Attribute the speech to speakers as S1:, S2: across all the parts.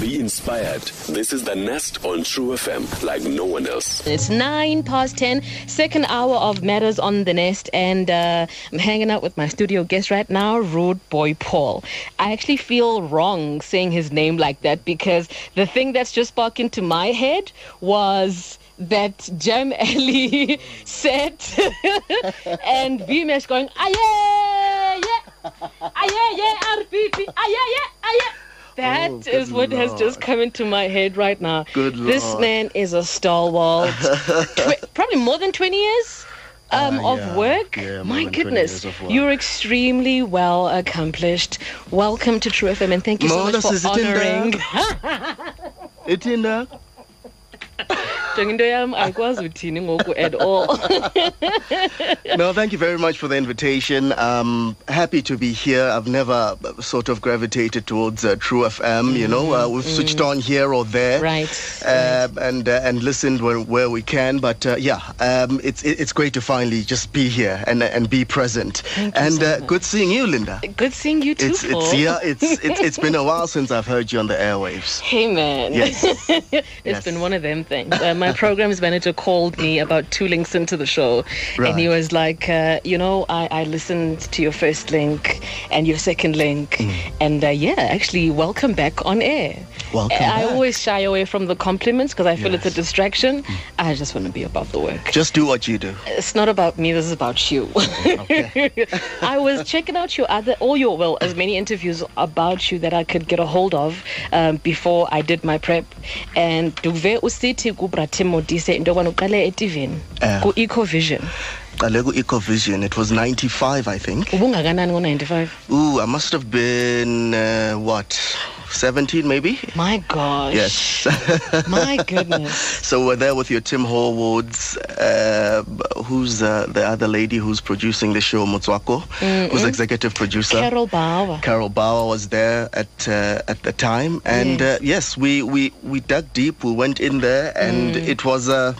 S1: Be inspired. This is the Nest on True FM, like no one else.
S2: It's nine past ten, second hour of Matters on the Nest, and uh, I'm hanging out with my studio guest right now, Rude Boy Paul. I actually feel wrong saying his name like that because the thing that's just sparked into my head was that Jam Ali said, and Vimesh going, ah yeah, yeah, ah yeah, RPP, ah yeah, ah yeah. That
S3: Oh,
S2: is what has just come into my head right now.
S3: Good Lord.
S2: This man is a stalwart. Tw- probably more than 20 years um,
S3: Uh,
S2: of
S3: yeah.
S2: work.
S3: Yeah,
S2: My goodness.
S3: work.
S2: You're extremely well accomplished. Welcome to True FM and thank you so much for
S3: is it in
S2: honoring.
S3: Itinda.
S2: Jonga into yam ayikwazi uthini ngoku at all.
S3: No, thank you very much for the invitation. Um, happy to be here. I've never uh, sort of gravitated towards uh, True FM. You know, uh, we've switched on here or there,
S2: Mm. Right,
S3: Uh, and uh, and listened where, where we can. But uh, yeah, um, it's it's great to finally just be here and and be present.
S2: Thank
S3: and
S2: so
S3: uh, good seeing you, Linda.
S2: Good seeing you too.
S3: It's it's yeah, it's it's it's been a while since I've heard you on the airwaves.
S2: Hey man,
S3: Yes.
S2: it's
S3: Yes.
S2: been one of them Uh, my programs manager called me about two links into the show, and he was like, uh, "You know, I, I listened to your first link and your second link,
S3: Mm.
S2: and uh, yeah, actually, welcome back on air."
S3: Welcome
S2: I
S3: back.
S2: always shy away from the compliments because I feel it's a
S3: Yes. Mm.
S2: distraction. I just want to be above the work.
S3: Just do what you do.
S2: It's not about me. This is about you. I was checking out your other, all your, well, as many interviews about you that I could get a hold of um, before I did my prep. And duve usithi kubrate modise into yobana uqale etivini
S3: Eh.
S2: ku-ecovision
S3: Qale ku-Ecovision. It was 95, I think.
S2: ubungakanani ngo-95
S3: Ooh, I must have been uh, what, 17 maybe?
S2: my gosh
S3: Yes.
S2: my goodness
S3: so we're there with your Tim Horwoods, uh, who's uh, the other lady who's producing the show, Motswako, who's executive producer.
S2: carol bauer
S3: Carol Bauer was there at uh, at the time, and
S2: Yes.
S3: uh, yes, we, we we dug deep. We went in there, and
S2: Mm.
S3: it was a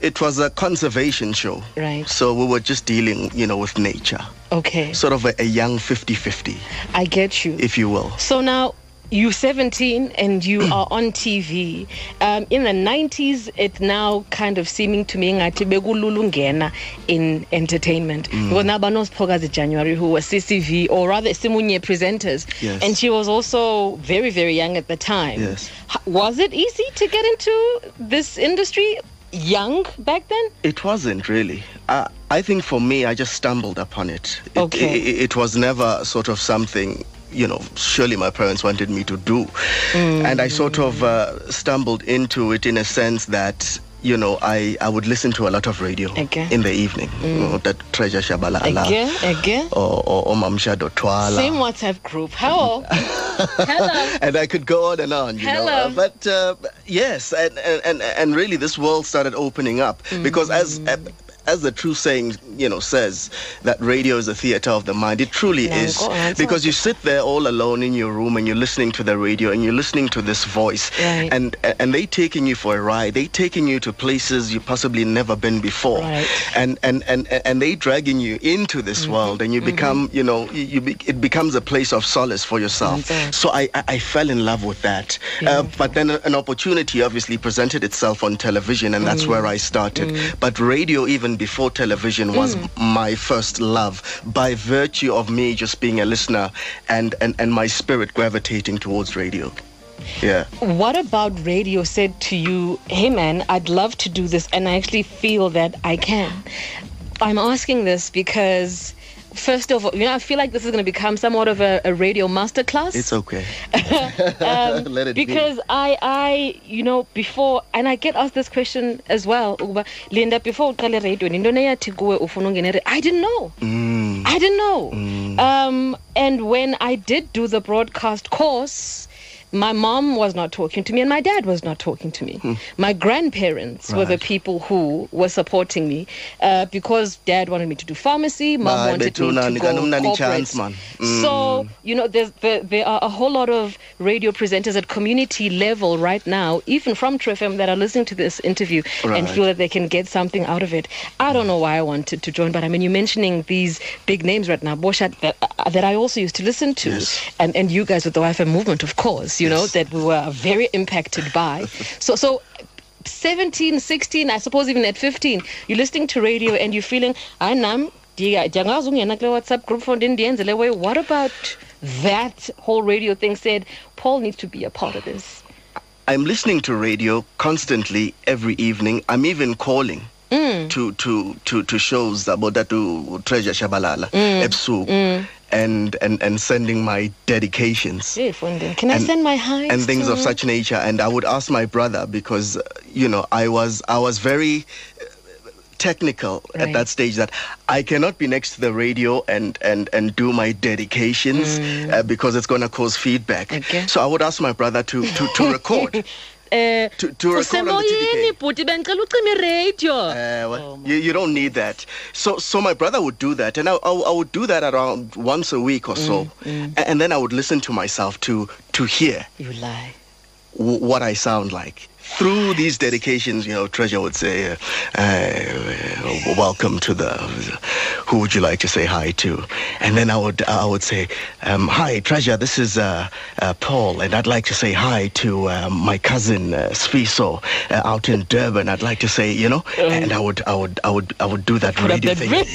S3: it was a conservation show.
S2: Right.
S3: So we were just dealing, you know, with nature,
S2: okay
S3: sort of a, a young 50-50,
S2: i get you
S3: if you will.
S2: So now you're 17 and you are on TV. Um, in the 90s, it now kind of seeming to me ngathi bekulula ungena in entertainment.
S3: Mm.
S2: Because Banos January who was CCV or rather Simunye presenters.
S3: Yes.
S2: And she was also very, very young at the time.
S3: Yes.
S2: Was it easy to get into this industry young back then?
S3: It wasn't really. I, I think for me, I just stumbled upon it. It,
S2: Okay.
S3: it. It was never sort of something, you know, surely my parents wanted me to do. And I sort of uh, stumbled into it in a sense that, you know, I, I would listen to a lot of radio
S2: Okay.
S3: in the evening. You know, that Treasure Tshabalala.
S2: Again, again.
S3: Or, or, or Mamshado Twala.
S2: Same WhatsApp group. Hello. Hello.
S3: and I could go on and on, you know. Uh, But uh, yes, and, and and and really, this world started opening up because as
S2: Mm.
S3: As the true saying, you know, says that radio is a theater of the mind. It truly is because you sit there all alone in your room and you're listening to the radio and you're listening to this voice,
S2: Right.
S3: and and they taking you for a ride. They taking you to places you possibly never been before,
S2: Right.
S3: and and and and they dragging you into this
S2: Mm-hmm.
S3: world, and you become, you know, you, you be, it becomes a place of solace for yourself. So I, I, I fell in love with that. Uh, but then an opportunity obviously presented itself on television, and that's where I started. But radio, even before television, was mm. m- my first love by virtue of me just being a listener and, and, and my spirit gravitating towards radio. Yeah.
S2: What about radio said to you, hey man, I'd love to do this, and I actually feel that I can? I'm asking this because, first of all, you know, I feel like this is going to become somewhat of a, a radio masterclass.
S3: It's okay.
S2: um,
S3: Let it be.
S2: because I, I, you know, before, and I get asked this question as well. Linda, before uqale radio, intoni eyathi kuwe ufuna ungena e-" I didn't know.
S3: Mm.
S2: I didn't know. Um, and when I did do the broadcast course, my mom was not talking to me and my dad was not talking to me. My grandparents were the people who were supporting me uh, because dad wanted me to do pharmacy, mom
S3: Bye,
S2: wanted me to go corporate.
S3: chance, man.
S2: So, you know, there's, there, there are a whole lot of radio presenters at community level right now, even from True FM, that are listening to this interview and feel that they can get something out of it. I don't know why I wanted to join, but I mean, you're mentioning these big names right now, Boshat, that, uh, that I also used to listen to,
S3: Yes.
S2: and, and you guys with the Wi-Fi movement, of course. things, you know, that we were very impacted by. So, so 17, 16, I suppose even at 15, you're listening to radio and you're feeling, I nam, WhatsApp group for the way. What about that whole radio thing said, Paul needs to be a part of this?
S3: I'm listening to radio constantly every evening. I'm even calling. Mm. To, to, to, to shows about that to Treasure Tshabalala, mm. Mm. And, and, and sending my dedications.
S2: Hey, Can I and, send my hi?
S3: And things of such nature. And I would ask my brother because, you know, I was I was very technical right. at that stage that I cannot be next to the radio and and and do my dedications mm. uh, because it's going to cause feedback. Okay. So I would ask my brother to to, to record. Uh, to, to record on the radio. Uh, well, oh you, you don't need that. So so my brother would do that, and I, I, I would do that around once a week or so, mm, mm. and then I would listen to myself to to hear.
S2: You lie.
S3: What I sound like through these dedications, you know, Treasure would say, uh, uh, "Welcome to the." Who would you like to say hi to? And then I would I would say, um, "Hi, Treasure. This is uh, uh Paul, and I'd like to say hi to uh, my cousin uh, Sfiso uh, out in Durban. I'd like to say, you know." Um, and I would I would I would I would do that radio thing.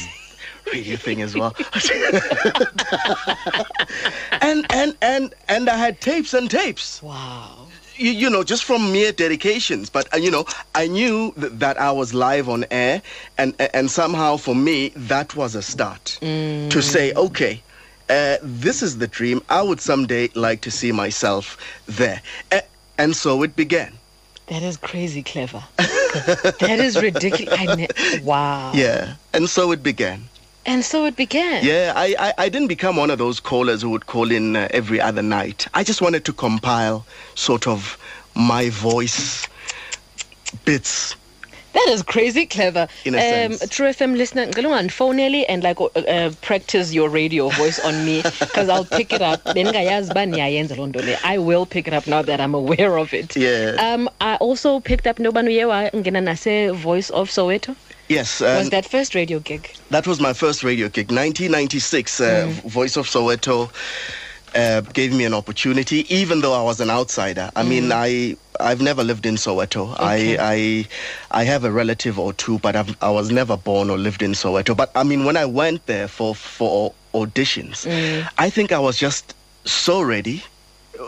S3: radio thing as well. and and and and I had tapes and tapes.
S2: Wow
S3: you, you, know, just from mere dedications. But, uh, you know, I knew th- that I was live on air, and, and somehow for me, that was a start mm. to say, okay, uh, this is the dream. I would someday like to see myself there. Uh, and so it began.
S2: That is crazy clever. that is ridiculous. Ne- wow.
S3: Yeah. And so it began.
S2: And so it began.
S3: Yeah, I, I, I, didn't become one of those callers who would call in uh, every other night. I just wanted to compile sort of my voice bits.
S2: That is crazy clever.
S3: In a um, sense.
S2: True FM listener, and phone early and like uh, uh, practice your radio voice on me because I'll pick it up. I will pick it up now that I'm aware of it.
S3: Yeah.
S2: Um, I also picked up Nobanuyewa Ngenanase voice of Soweto.
S3: Yes.
S2: Um, was that first radio gig?
S3: That was my first radio gig. 1996, uh, mm. Voice of Soweto uh, gave me an opportunity, even though I was an outsider. I mm. mean, I I've never lived in Soweto. Okay. I, I I have a relative or two, but I've, i was never born or lived in Soweto. But I mean, when I went there for for auditions, mm. I think I was just so ready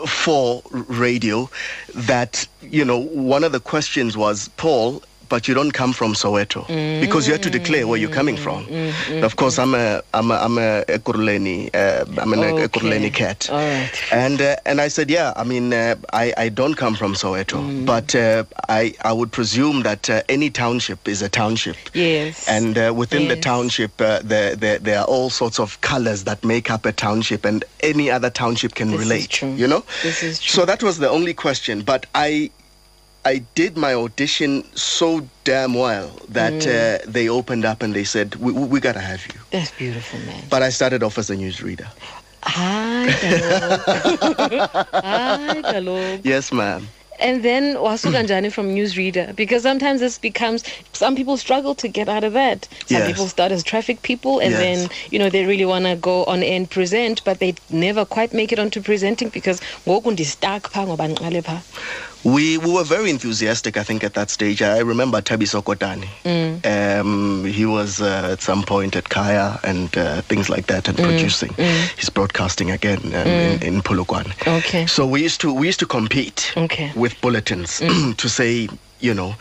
S3: for radio that you know one of the questions was Paul but you don't come from Soweto mm-hmm. because you have to declare where you're coming from. Mm-hmm. Of course, I'm a I'm a I'm a Ekurhuleni, uh, I'm an okay. Cat, and uh, and I said, yeah, I mean, uh, I I don't come from Soweto, mm. but uh, I I would presume that uh, any township is a township.
S2: Yes.
S3: And uh, within yes. the township, there, there there are all sorts of colors that make up a township, and any other township can
S2: this
S3: relate. You know.
S2: This is true.
S3: So that was the only question, but I I did my audition so damn well that mm. uh, they opened up and they said, "We, we got to have you."
S2: That's beautiful, man.
S3: But I started off as a newsreader.
S2: Hi, Hi, hello.
S3: Yes, ma'am.
S2: And then wasuka from newsreader because sometimes this becomes some people struggle to get out of that. Some yes. people start as traffic people and yes. then you know they really want to go on and present but they never quite make it onto presenting because stuck
S3: we, we were very enthusiastic, I think, at that stage. I remember Tabi Sokotani. Mm. Um, he was uh, at some point at Kaya and uh, things like that and mm. producing. Mm. He's broadcasting again um, in, in Polokwane.
S2: Okay.
S3: So we used to we used to compete
S2: okay.
S3: with bulletins mm. to say, you know,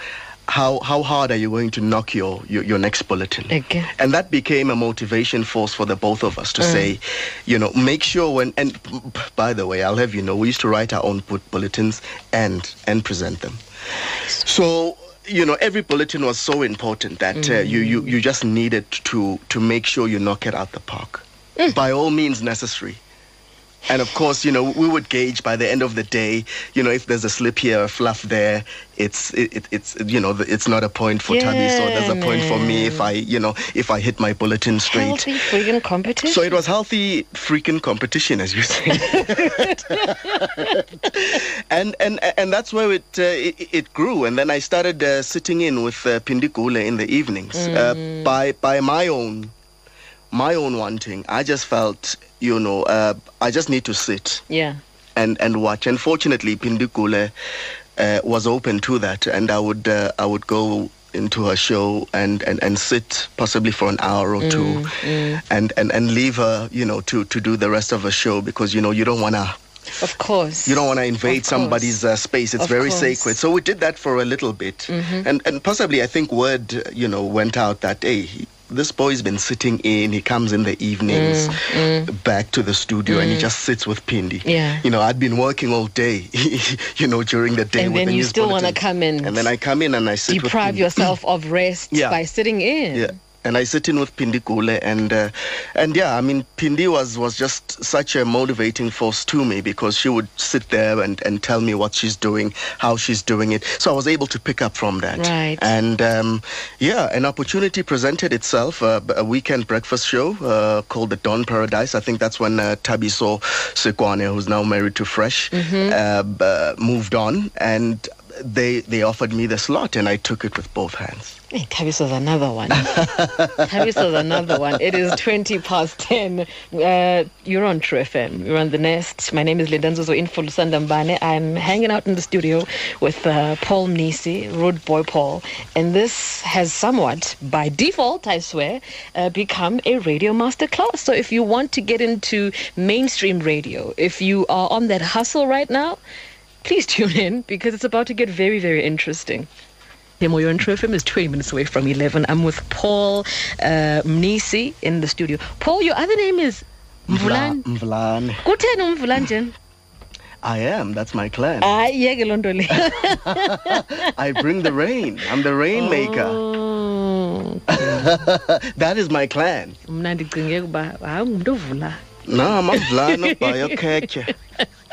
S3: how how hard are you going to knock your your, your next bulletin
S2: okay.
S3: and that became a motivation force for the both of us to mm. say you know make sure when and by the way i'll have you know we used to write our own bulletins and and present them so you know every bulletin was so important that mm. uh, you, you you just needed to to make sure you knock it out the park mm. by all means necessary and of course, you know, we would gauge by the end of the day, you know, if there's a slip here, a fluff there, it's it, it's you know, it's not a point for yeah, Tabi, so there's a point for me if I, you know, if I hit my bulletin straight.
S2: Healthy freaking competition.
S3: So it was healthy freaking competition, as you say. and and and that's where it uh, it, it, grew, and then I started uh, sitting in with uh, Pindikule in the evenings mm. by by my own my own wanting. I just felt, you know, uh, I just need to sit.
S2: Yeah.
S3: and and watch. And fortunately, Pindukule uh, was open to that, and I would uh, I would go into her show and, and, and sit possibly for an hour or two
S2: Mm,
S3: and, and, and leave her, you know, to, to do the rest of her show because, you know, you don't want to
S2: Of course.
S3: you don't want to invade somebody's uh, space. It's
S2: Of
S3: very
S2: course. Mm-hmm.
S3: sacred. So we did that for a little bit, and and possibly I think word you know went out that hey. This boy's been sitting in. He comes in the evenings back to the studio and he just sits with Pindi.
S2: Mm, Yeah.
S3: You know, I'd been working all day, you know, during the day.
S2: And then
S3: the
S2: you still wanna come in,
S3: And then I come in and I sit with
S2: Deprive yourself of rest
S3: Yeah.
S2: by sitting in.
S3: Yeah. And I sit in with Pindi Kule and uh, and yeah, I mean Pindi was was just such a motivating force to me because she would sit there and, and tell me what she's doing, how she's doing it. So I was able to pick up from that.
S2: Right.
S3: And um, yeah, an opportunity presented itself, uh, a weekend breakfast show uh, called the Dawn Paradise. I think that's when uh, Thabiso Sikwane, who's now married to Fresh,
S2: Mm-hmm.
S3: uh, uh, moved on and they they offered me the slot and I took it with both hands.
S2: Hey, Thabiso's another one. Thabiso's another one. It is 20 past 10. Uh, you're on True FM. You're on The Nest. My name is Linda Nzuzo in Sandambane. I'm hanging out in the studio with uh, Paul Mnisi, Rude Boy Paul. And this has somewhat, by default, I swear, uh, become a radio masterclass. So if you want to get into mainstream radio, if you are on that hustle right now, please tune in because it's about to get very, very interesting. Moyo and True FM is 20 minutes away from 11. I'm with Paul uh, Mnisi in the studio. Paul, your other name is Mvulan.
S3: Mvlan.
S2: Kutheni umvulan njani?
S3: I am. That's my clan.
S2: Hayi yeke loo nto le.
S3: I bring the rain. I'm the rainmaker.
S2: Oh,
S3: that is my clan.
S2: mna ndicinge ukuba hayi ngumntu ovula.
S3: No, I'm a Vlano by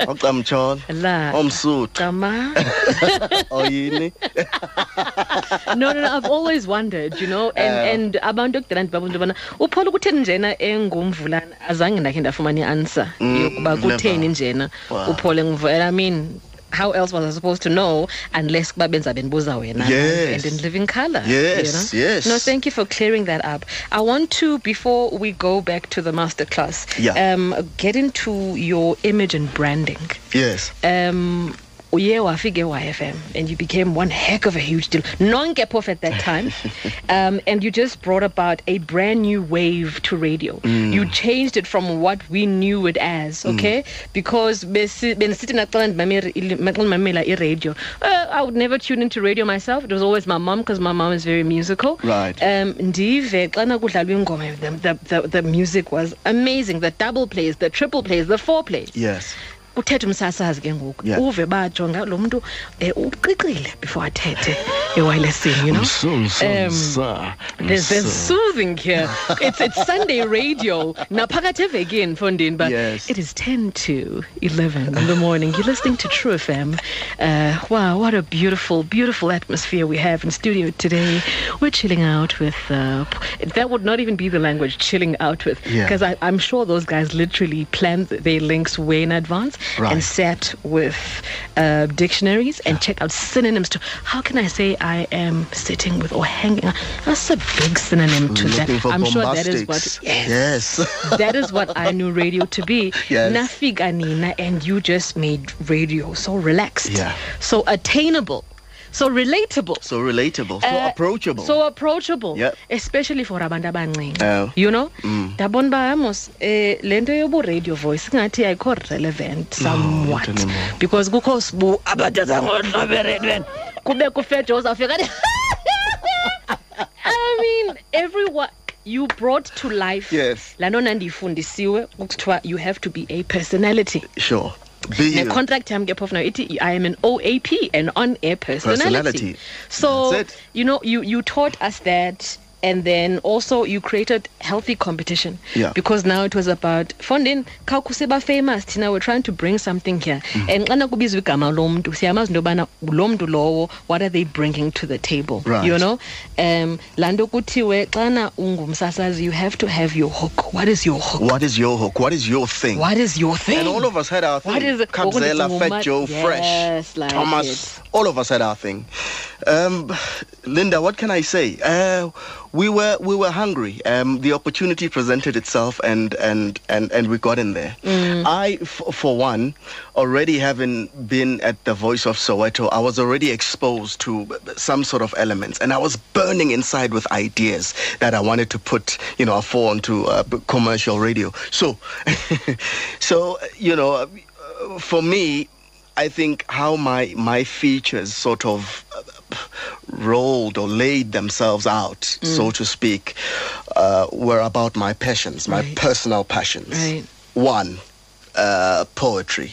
S3: a keke. Okamchol.
S2: La.
S3: Omsut.
S2: Kama.
S3: Oyini.
S2: no, no, no, I've always wondered, you know, and, and abantu ekudala ndibaba into yobana uphola kutheni njena engumvulana azange ndakhe ndafumana i-answer yokuba kutheni njena uphole ngumvulana i mean how else was I supposed to know unless kuba benza bendibuza wena
S3: Yes.
S2: and in living color
S3: Yes,
S2: you know?
S3: yes.
S2: no thank you for clearing that up I want to before we go back to the masterclass
S3: Yeah.
S2: um, get into your image and branding
S3: Yes.
S2: um uye wafika e-YFM and you became one heck of a huge deal. Non-Gepov at that time. um, and you just brought about a brand new wave to radio. You changed it from what we knew it as, okay? Because besi- benisithi naqala ndimamela ili- maqala ndimamela i-radio. Uh, I would never tune into radio myself. It was always my mom because my mom is very musical.
S3: Right.
S2: Um, ndive xana kudlalwa ingoma, the, the, the, the music was amazing. The double plays, the triple plays, the four plays
S3: Yes.
S2: Uthethe umsasazi ke ngoku.
S3: Yeah.
S2: uve bajonga lo mntu um before athethe ewayilesini you know? Um, there's, there's soothing here. It's, it's sunday radio. Naphakathi evekini fondini but
S3: Yes.
S2: it is 10 to 11 in the morning. You're listening to true fm uh, wow what a beautiful beautiful atmosphere we have in studio today. We're chilling out with uh, that would not even be the language chilling out with because I, i'm sure those guys literally planned their links way in advance
S3: Right.
S2: and sat with uh, dictionaries and check out synonyms to how can I say I am sitting with or hanging out. That's a big synonym to
S3: Looking
S2: that. I'm sure that is what yes,
S3: Yes.
S2: that is what I knew radio to be.
S3: Yes.
S2: Nafika Nina, and you just made radio so relaxed,
S3: Yeah.
S2: so attainable, so relatable.
S3: so relatable. So
S2: Uh,
S3: approachable.
S2: So approachable.
S3: Yep.
S2: Especially for abantu abancinci.
S3: Oh.
S2: You know? Ndabona uba amos eh lento yobu radio voice ngathi ayikho relevant somewhat.
S3: not anymore.
S2: Because kukho sibu abathatha ngodlo beredweni. Kube kufejo uzawufika I mean everyone you brought to life
S3: Yes.
S2: laa nto nandiyifundisiwe kuthiwa you have to be a personality
S3: sure.
S2: Necontract yam ke phofu nayo ithi i am an oap an on-air personality,
S3: Personality.
S2: so you know you, you taught us that and then also you created healthy competition
S3: Yeah.
S2: because now it was about fondin khawukhuseba famous thina we're trying to bring something here
S3: Mm.
S2: and xana kubizwa igama lomntu siyamazi into yobana lo mntu lowo what are they bringing to the table
S3: Right.
S2: you know um laa nto kuthiwe xana ungumsasazi you have to have your hook what is your hook
S3: What is your hook? What is your thing?
S2: what is your thing
S3: And all of us had our thing.
S2: What is it?
S3: Kabzela, Fat Joe,
S2: Yes,
S3: Fresh,
S2: like
S3: Thomas.
S2: it.
S3: All of us had our thing. Um, Linda, what can I say? Uh, we were we were hungry. Um, the opportunity presented itself, and and and and we got in there. I, f- for one, already having been at the Voice of Soweto, I was already exposed to some sort of elements, and I was burning inside with ideas that I wanted to put, you know, for onto uh, commercial radio. So, so you know, uh, for me, I think how my my features sort of uh, rolled or laid themselves out, so to speak, uh, were about my passions, my
S2: Right.
S3: personal passions.
S2: Right.
S3: One, uh, poetry.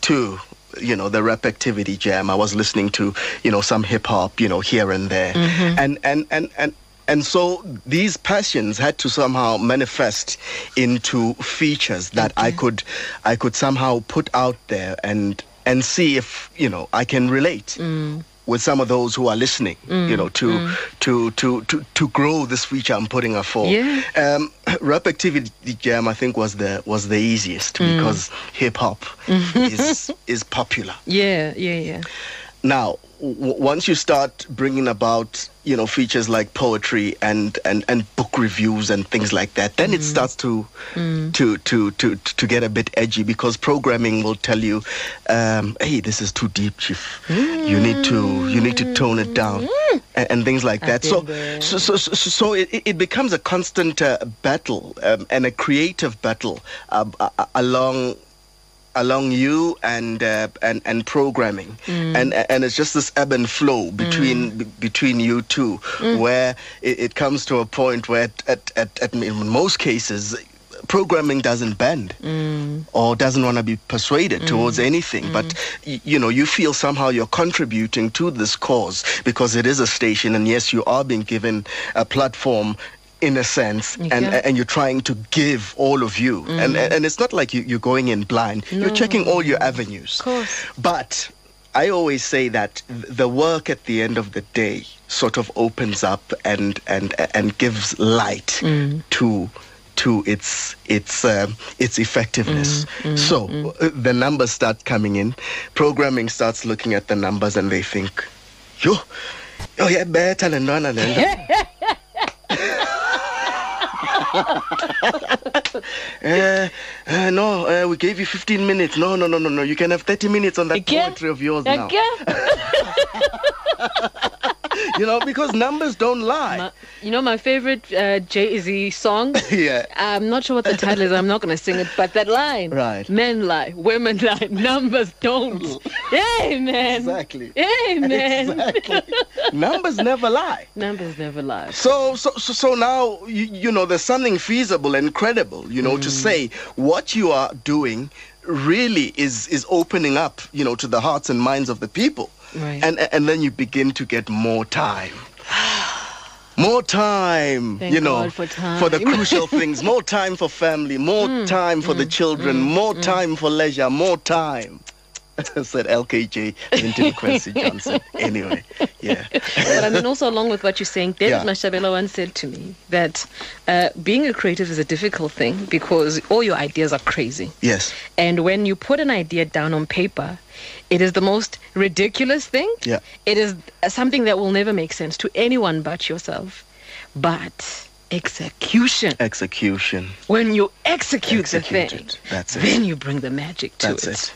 S3: Two, you know, the rap activity jam. I was listening to, you know, some hip hop, you know, here and there, and and and and. And so these passions had to somehow manifest into features that I could, I could somehow put out there and and see if you know I can relate with some of those who are listening. You know, mm, to mm. to to to to grow this feature I'm putting her for.
S2: Yeah.
S3: Um, rap activity jam I think was the was the easiest mm. because hip hop is is popular.
S2: Yeah, yeah, yeah.
S3: Now, once you start bringing about, you know, features like poetry and, and, and book reviews and things like that, then it starts to, to, to, to, to get a bit edgy because programming will tell you, um, hey, this is too deep, chief. You need to you need to tone it down and, and things like that. So, so, so, so, so it, it becomes a constant uh, battle um, and a creative battle uh, uh, along along you and uh, and and programming. Mm. And and it's just this ebb and flow between mm. be- between you two mm. where it, it comes to a point where at, at, at, at in most cases programming doesn't bend or doesn't want to be persuaded towards anything. But y- you know you feel somehow you're contributing to this cause because it is a station and yes you are being given a platform in a sense and
S2: Yeah.
S3: and you're trying to give all of you mm-hmm. and and it's not like you, you're going in blind you're checking all your avenues
S2: Of course.
S3: but I always say that the work at the end of the day sort of opens up and and and gives light mm. to to its its um, its effectiveness. Mm, mm, so uh, the numbers start coming in. Programming starts looking at the numbers and they think, "Yo, oh yeah, better than none them." Uh, uh, no, uh, we gave you 15 minutes. No, no, no, no, no. You can have 30 minutes on that
S2: Again?
S3: poetry of yours now. You know, because numbers don't lie.
S2: My- you know my favorite uh, Jay Z song?
S3: yeah.
S2: I'm not sure what the title is. I'm not going to sing it, but that line.
S3: Right.
S2: Men lie, women lie, numbers don't. Amen.
S3: Exactly.
S2: Amen.
S3: Exactly. numbers never lie.
S2: Numbers never lie.
S3: So, so, so, so now you, you know there's something feasible and credible. You know, to say what you are doing really is is opening up. You know, to the hearts and minds of the people.
S2: Right.
S3: And and then you begin to get more time. More time,
S2: Thank
S3: you know,
S2: for
S3: the
S2: time. Mm.
S3: crucial things. More time for family. More hmm. time for the hmm. children. Hmm. more time for leisure. More time. Said LKJ, Linton Kwesi Johnson. Anyway, yeah.
S2: but I mean, also along with what you're saying, David
S3: Yeah.
S2: Mashabela once said to me that uh, being a creative is a difficult thing because all your ideas are crazy.
S3: Yes.
S2: And when you put an idea down on paper, it is the most ridiculous thing.
S3: Yeah.
S2: It is something that will never make sense to anyone but yourself. But execution,
S3: Execution.
S2: when you execute, the
S3: Execute
S2: thing,
S3: it. That's it.
S2: then you bring the magic to
S3: That's
S2: it.
S3: it.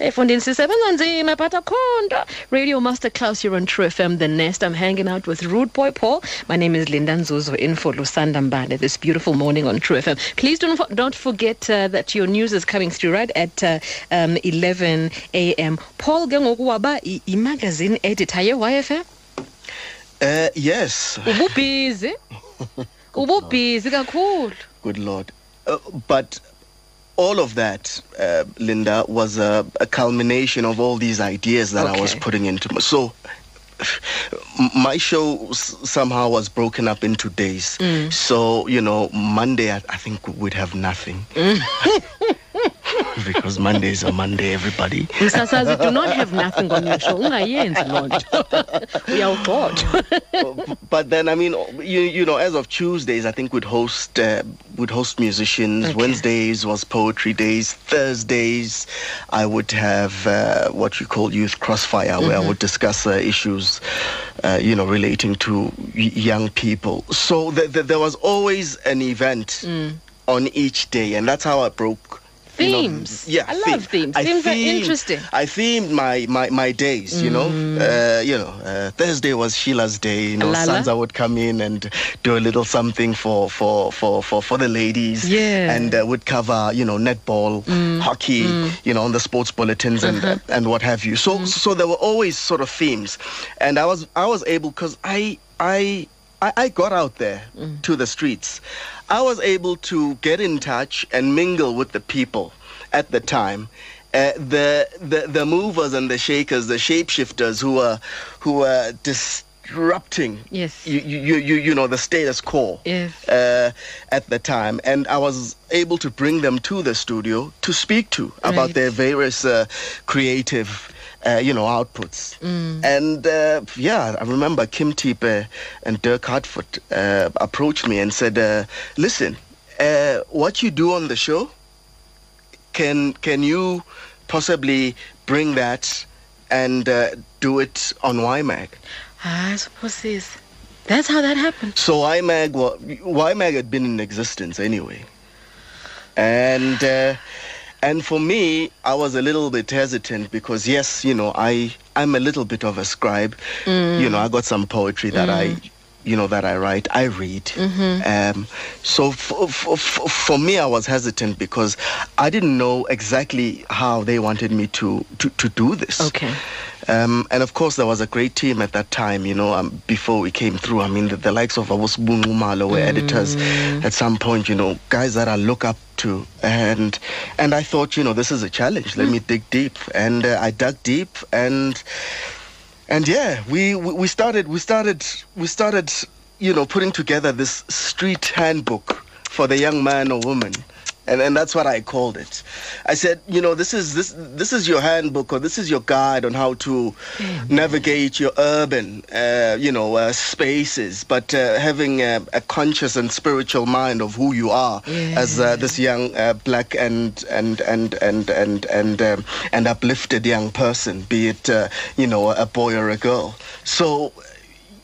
S2: Efundini sisebenza nzima phatha khonto radio masterclass here on true fm the nest. I'm hanging out with rude boy paul. My name is linda nzuzo in for lusanda mbane this beautiful morning on true fm please don't, don't forget uh, that your news is coming through right at uh, um, 11 a.m paul ke ngoku waba i- i-magazine editor. Ye-yfm
S3: Uh, yes.
S2: ububhizi. Ububhizi kakhulu.
S3: Good Lord. Uh, but all of that, uh, Linda, was a, a culmination of all these ideas that I was putting into. m- So my show s- somehow was broken up into days. So, you know, Monday, I, I think we'd have nothing. because Mondays are Monday, everybody.
S2: Msasazi, do not have nothing on your show. Ungayenzi loo nto. Uyawugxotha.
S3: but then I mean, you you know, as of Tuesdays, I think we'd host uh, would host musicians.
S2: Okay.
S3: Wednesdays was poetry days. Thursdays, I would have uh, what you call youth crossfire, where
S2: Mm-hmm.
S3: I would discuss uh, issues, uh, you know, relating to y- young people. So th- th- there was always an event on each day, and that's how I broke. You know,
S2: Mm. Themes.
S3: yeah,
S2: I love themes. I Themes are interesting.
S3: I themed my my, my days, you know. Uh, you know, uh, Thursday was Sheila's day. You know,
S2: Lala.
S3: Sansa would come in and do a little something for for for for, for the ladies.
S2: Yeah.
S3: And uh, would cover, you know, netball, hockey, you know, on the sports bulletins and and what have you. So so there were always sort of themes, and I was I was able because I I. I, I got out there to the streets. I was able to get in touch and mingle with the people at the time. Uh, the, the the movers and the shakers, the shapeshifters who were who were disrupting
S2: Yes.
S3: you, you, you, you know the status quo
S2: Yes.
S3: uh, at the time, and I was able to bring them to the studio to speak to about their various uh, creative. Uh, you know outputs,
S2: Mm.
S3: and uh, yeah, I remember Kim Tipe and Dirk Hartford uh, approached me and said, uh, "Listen, uh, what you do on the show, can can you possibly bring that and uh, do it on YMAG?"
S2: I suppose this. That's how that happened.
S3: So YMAG, wa- YMAG had been in existence anyway, and uh, and for me, I was a little bit hesitant because yes, you know, I I'm a little bit of a scribe. You know, I got some poetry that I. You know that I write, I read. Um, so for, for, for for me, I was hesitant because I didn't know exactly how they wanted me to to, to do this.
S2: Okay.
S3: Um, and of course, there was a great team at that time, you know, um, before we came through. I mean, the, the likes of Awus Malo were editors at some point, you know, guys that I look up to. And and I thought, you know, this is a challenge. Let me dig deep. And uh, I dug deep and and yeah, we, we we started we started we started, you know, putting together this street handbook for the young man or woman. And, and that's what I called it. I said, you know, this is this this is your handbook or this is your guide on how to navigate your urban, uh, you know, uh, spaces, but uh, having a, a conscious and spiritual mind of who you are as uh, this young uh, black and and and and and and um, and uplifted young person, be it uh, you know a boy or a girl. So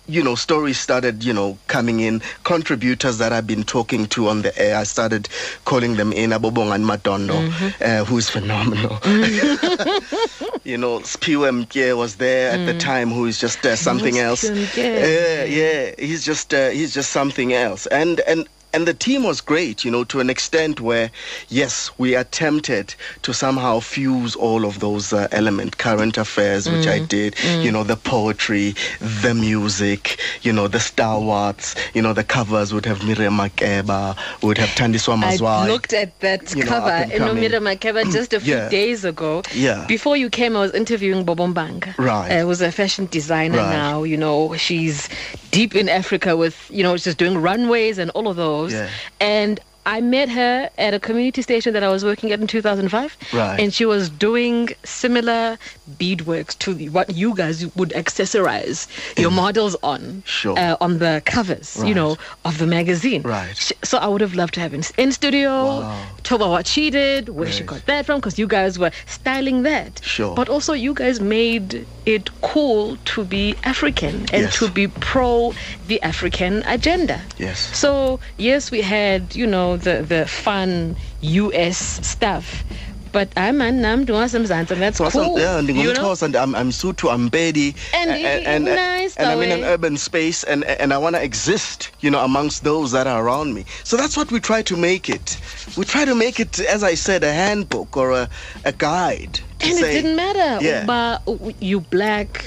S3: you know, stories started, you know, coming in. Contributors that I've been talking to on the air, I started calling them in. Abobong and Madondo, uh, who's phenomenal. you know, Spiwe Mkie was there at the time, who is just uh, something else. Yeah, yeah, he's just uh, he's just something else. And and and the team was great, you know, to an extent where, yes, we attempted to somehow fuse all of those uh, elements, current affairs, which I did, you know, the poetry, the music, you know, the stalwarts, you know, the covers would have Miriam Makeba, would have Thandiswa
S2: I looked at that
S3: You know,
S2: cover in
S3: coming.
S2: Makeba just a few
S3: Yeah.
S2: days ago.
S3: Yeah.
S2: Before you came, I was interviewing Bobombanga.
S3: Right.
S2: Uh, who's a fashion designer
S3: Right.
S2: now. You know, she's deep in Africa with, you know, she's doing runways and all of those.
S3: Yeah.
S2: And I met her at a community station that I was working at in 2005.
S3: Right.
S2: And she was doing similar beadworks to the- what you guys would accessorize your models on.
S3: Sure.
S2: Uh, on the covers, you know, of the magazine.
S3: Right.
S2: So I would have loved to have in, in studio,
S3: Wow.
S2: talk about what she did, where she got that from, because you guys were styling that.
S3: Sure.
S2: But also, you guys made it cool to be African and
S3: Yes.
S2: to be pro the African agenda.
S3: Yes.
S2: So yes, we had you know the the fun U.S. stuff. But I'm an I'm doing some and that's
S3: So,
S2: cool.
S3: yeah,
S2: you know?
S3: and I'm, I'm Sutu, I'm Pedi,
S2: And
S3: and,
S2: nice
S3: and I'm in an
S2: eh?
S3: urban space, and and I want to exist, you know, amongst those that are around me. So that's what we try to make it. We try to make it, as I said, a handbook or a, a guide.
S2: And it didn't matter.
S3: Yeah.
S2: Uba you black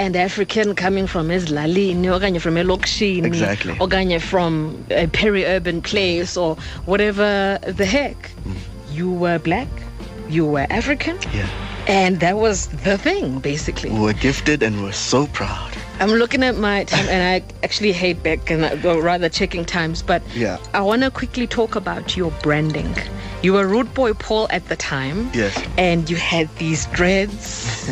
S2: and African coming from Eslalini, okanye from Elokshini,
S3: Exactly.
S2: okanye from a peri-urban place or whatever the heck.
S3: Mm.
S2: You were black, you were African,
S3: Yeah.
S2: and that was the thing, basically.
S3: We were gifted and we're so proud.
S2: I'm looking at my time, and I actually hate back and I- or rather checking times. But
S3: Yeah.
S2: I want to quickly talk about your branding. You were Rude Boy Paul at the time.
S3: Yes.
S2: And you had these dreads.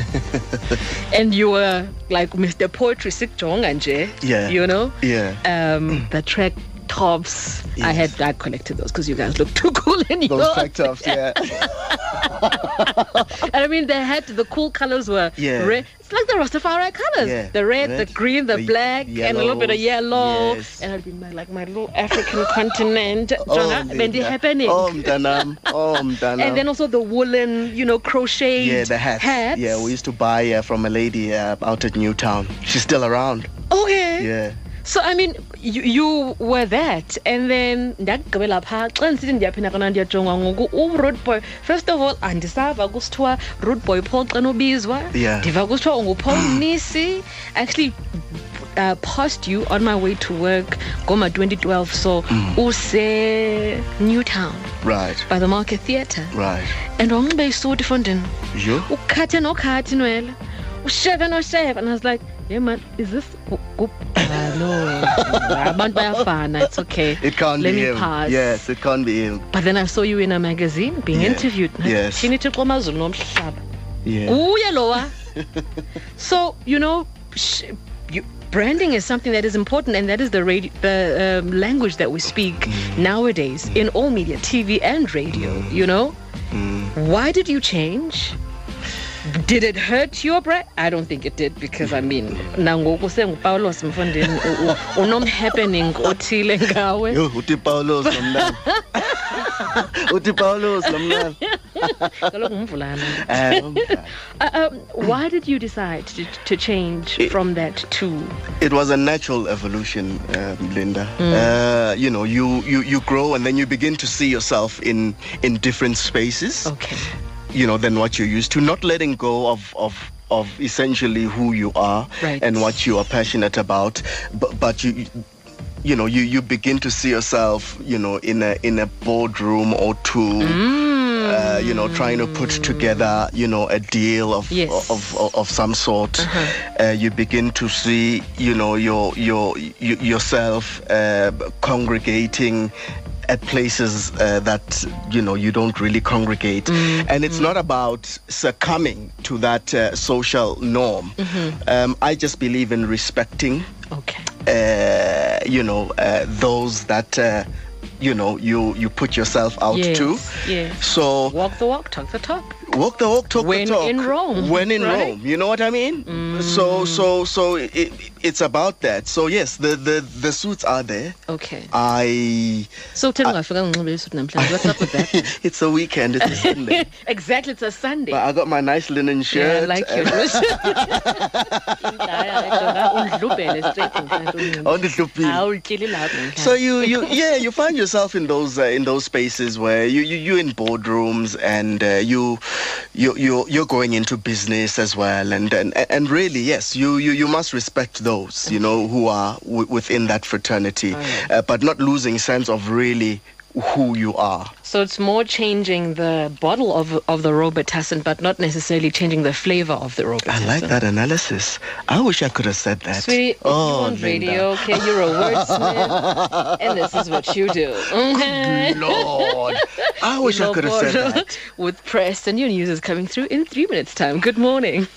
S2: and you were like Mr. Poetry Sick nje.
S3: Yeah.
S2: You know?
S3: Yeah.
S2: Um, the track tops. I had I collected those because you guys look too cool in
S3: Those
S2: yours.
S3: track tops, yeah.
S2: And I mean, they had the cool colors were
S3: Yeah.
S2: red. It's like the Rastafari colors.
S3: Yeah.
S2: The red, the green, the,
S3: the
S2: black, and a little bit of yellow.
S3: Yes.
S2: And I'd be my, like my little African continent.
S3: Oh,
S2: Jonah, when they happening.
S3: Oh. Oh,
S2: and then also the woolen, you know, crochet
S3: yeah, the hats.
S2: hats.
S3: Yeah, we used to buy uh, from a lady uh, out at Newtown. She's still around.
S2: Okay.
S3: Yeah.
S2: So I mean, you, you were that, and then ndakugqibela phaa xa ndisithi ndiyaphinda kona ndiyajonga ngoku u-road boy. First of all andisava kusithiwa road boy paul xa nobizwa. Ndiva kusithiwa ungupaul mnisi. Actually uh, passed you on my way to work ngoma 2012 so use newtown
S3: Right.
S2: by the market theatre.
S3: Right.
S2: and wanxibe isuti fondini ukhathe nokhathi nwele usheve nosheve and i was like yeah man is this gu- Ah, no abantu bayafana it's okay
S3: It can't
S2: let
S3: be
S2: me
S3: him.
S2: pass
S3: Yes, it can't be him.
S2: but then i saw you in a magazine being
S3: Yeah.
S2: interviewed
S3: Yes.
S2: shini thixo amazulu nomhlaba
S3: Yeah.
S2: kuye lowa so you know you, branding is something that is important and that is the radio, the um, language that we speak
S3: Mm.
S2: nowadays in all media tv and radio you know
S3: Mm.
S2: why did you change did it hurt your brand i don't think it did because i mean nangoku sengupawulos u- unomhappening othile ngawe
S3: uthi Paulos nomnani. uthi Paulos nomnani.
S2: kaloku ngumvulana
S3: Eh.
S2: Uh, um, why did you decide to, to change
S3: It-
S2: from that to
S3: it was a natural evolution, um, Linda. Uh, you know, you, you you grow and then you begin to see yourself in in different spaces.
S2: okay
S3: You know, than what you're used to. Not letting go of of of essentially who you are
S2: Right.
S3: and what you are passionate about, but but you. You know, you, you begin to see yourself, you know, in a in a boardroom or two, uh, you know, trying to put together, you know, a deal of
S2: Yes. Uh-huh.
S3: of, of, of some sort. Uh, you begin to see, you know, your your y- yourself uh, congregating at places uh, that you know you don't really congregate,
S2: Mm,
S3: and it's not about succumbing to that uh, social norm.
S2: Mm-hmm.
S3: Um, I just believe in respecting
S2: okay
S3: uh, you know uh, those that uh, you know you you put yourself out
S2: Yes,
S3: to
S2: yes.
S3: so
S2: walk the walk talk the talk
S3: walk the walk talk
S2: When
S3: the talk
S2: in Rome,
S3: when in
S2: right?
S3: rome you know what i mean so so so it, it's about that so yes the the the suits are there
S2: okay
S3: i
S2: so ungafika unxibe isuti namhlanje what's up with that
S3: it's a weekend it's a sunday
S2: exactly it's a sunday
S3: but i got my nice linen
S2: yeah, I like you. Undlubhele straight namhlanje.
S3: on the looping.
S2: Awutyili lapho namhlanje.
S3: So you, you yeah you find yourself in those uh, in those spaces where you you you in boardrooms and uh, you you you you're going into business as well. And and and really yes you you, you must respect those you know who are w- within that fraternity. Uh, but not losing sense of really who you are.
S2: So it's more changing the bottle of of the Robitussin, but not necessarily changing the flavor of the Robitussin.
S3: I like that analysis. I wish I could have said that.
S2: Sweetie,
S3: oh,
S2: you on
S3: Linda.
S2: radio, okay? You're a wordsmith, and this is what you do. Okay?
S3: Lord, I wish I could have said that.
S2: With press and your news is coming through in three minutes' time. Good morning.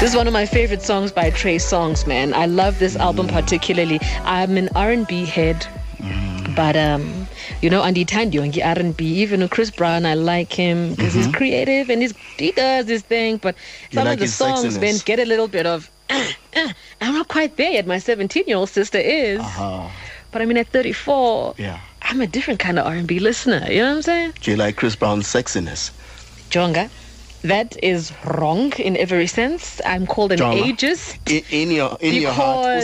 S2: This is one of my favorite songs by Trey Songz, man. I love this album particularly. I'm an R&B head, but um, you know, andithandiyo nge-R&B. Even Chris Brown, I like him because he's creative and he's, he does his thing. But some
S3: like
S2: of the songs then get a little bit of. I'm not quite there yet. My 17-year-old sister is,
S3: Uh-huh.
S2: but I mean, at 34,
S3: Yeah.
S2: I'm a different kind of R&B listener. You know what I'm saying?
S3: Do you like Chris Brown's sexiness?
S2: Jonga. That is wrong in every sense. I'm called an
S3: Jonga.
S2: ageist.
S3: In, in your in your heart,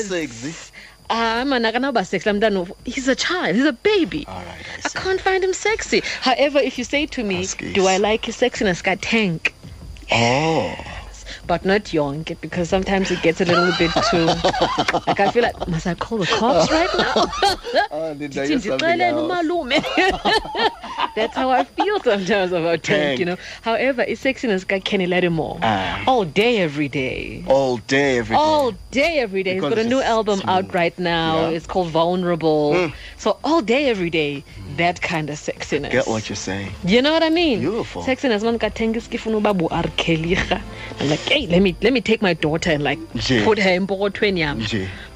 S3: Ah,
S2: because-
S3: usexy.
S2: I'm a nakanaba sexy. I'm done. He's a child. He's a baby.
S3: All right, I
S2: I can't find him sexy. However, if you say to me, do I like his sexiness? I tank.
S3: Oh.
S2: But not young, because sometimes it gets a little bit too. like I feel like, must I call the cops right now?
S3: Oh, Linda,
S2: Ndithi
S3: you're something
S2: ndixelele
S3: else.
S2: umalume That's how I feel sometimes about Tank, you know. However, it's sexiness guy Kenny Lattimore.
S3: Ah.
S2: All day, every day.
S3: All day, every day.
S2: All day, every day.
S3: Because
S2: He's got a new album out right now.
S3: Yeah.
S2: It's called Vulnerable. So all day, every day, that kind of sexiness.
S3: Get what you're saying.
S2: You know what I mean?
S3: Beautiful.
S2: Sexiness man ka ke funa uba R. Kelly. I'm like, hey, let me let me take my daughter and like
S3: Nje.
S2: put her in Bogotweni yam.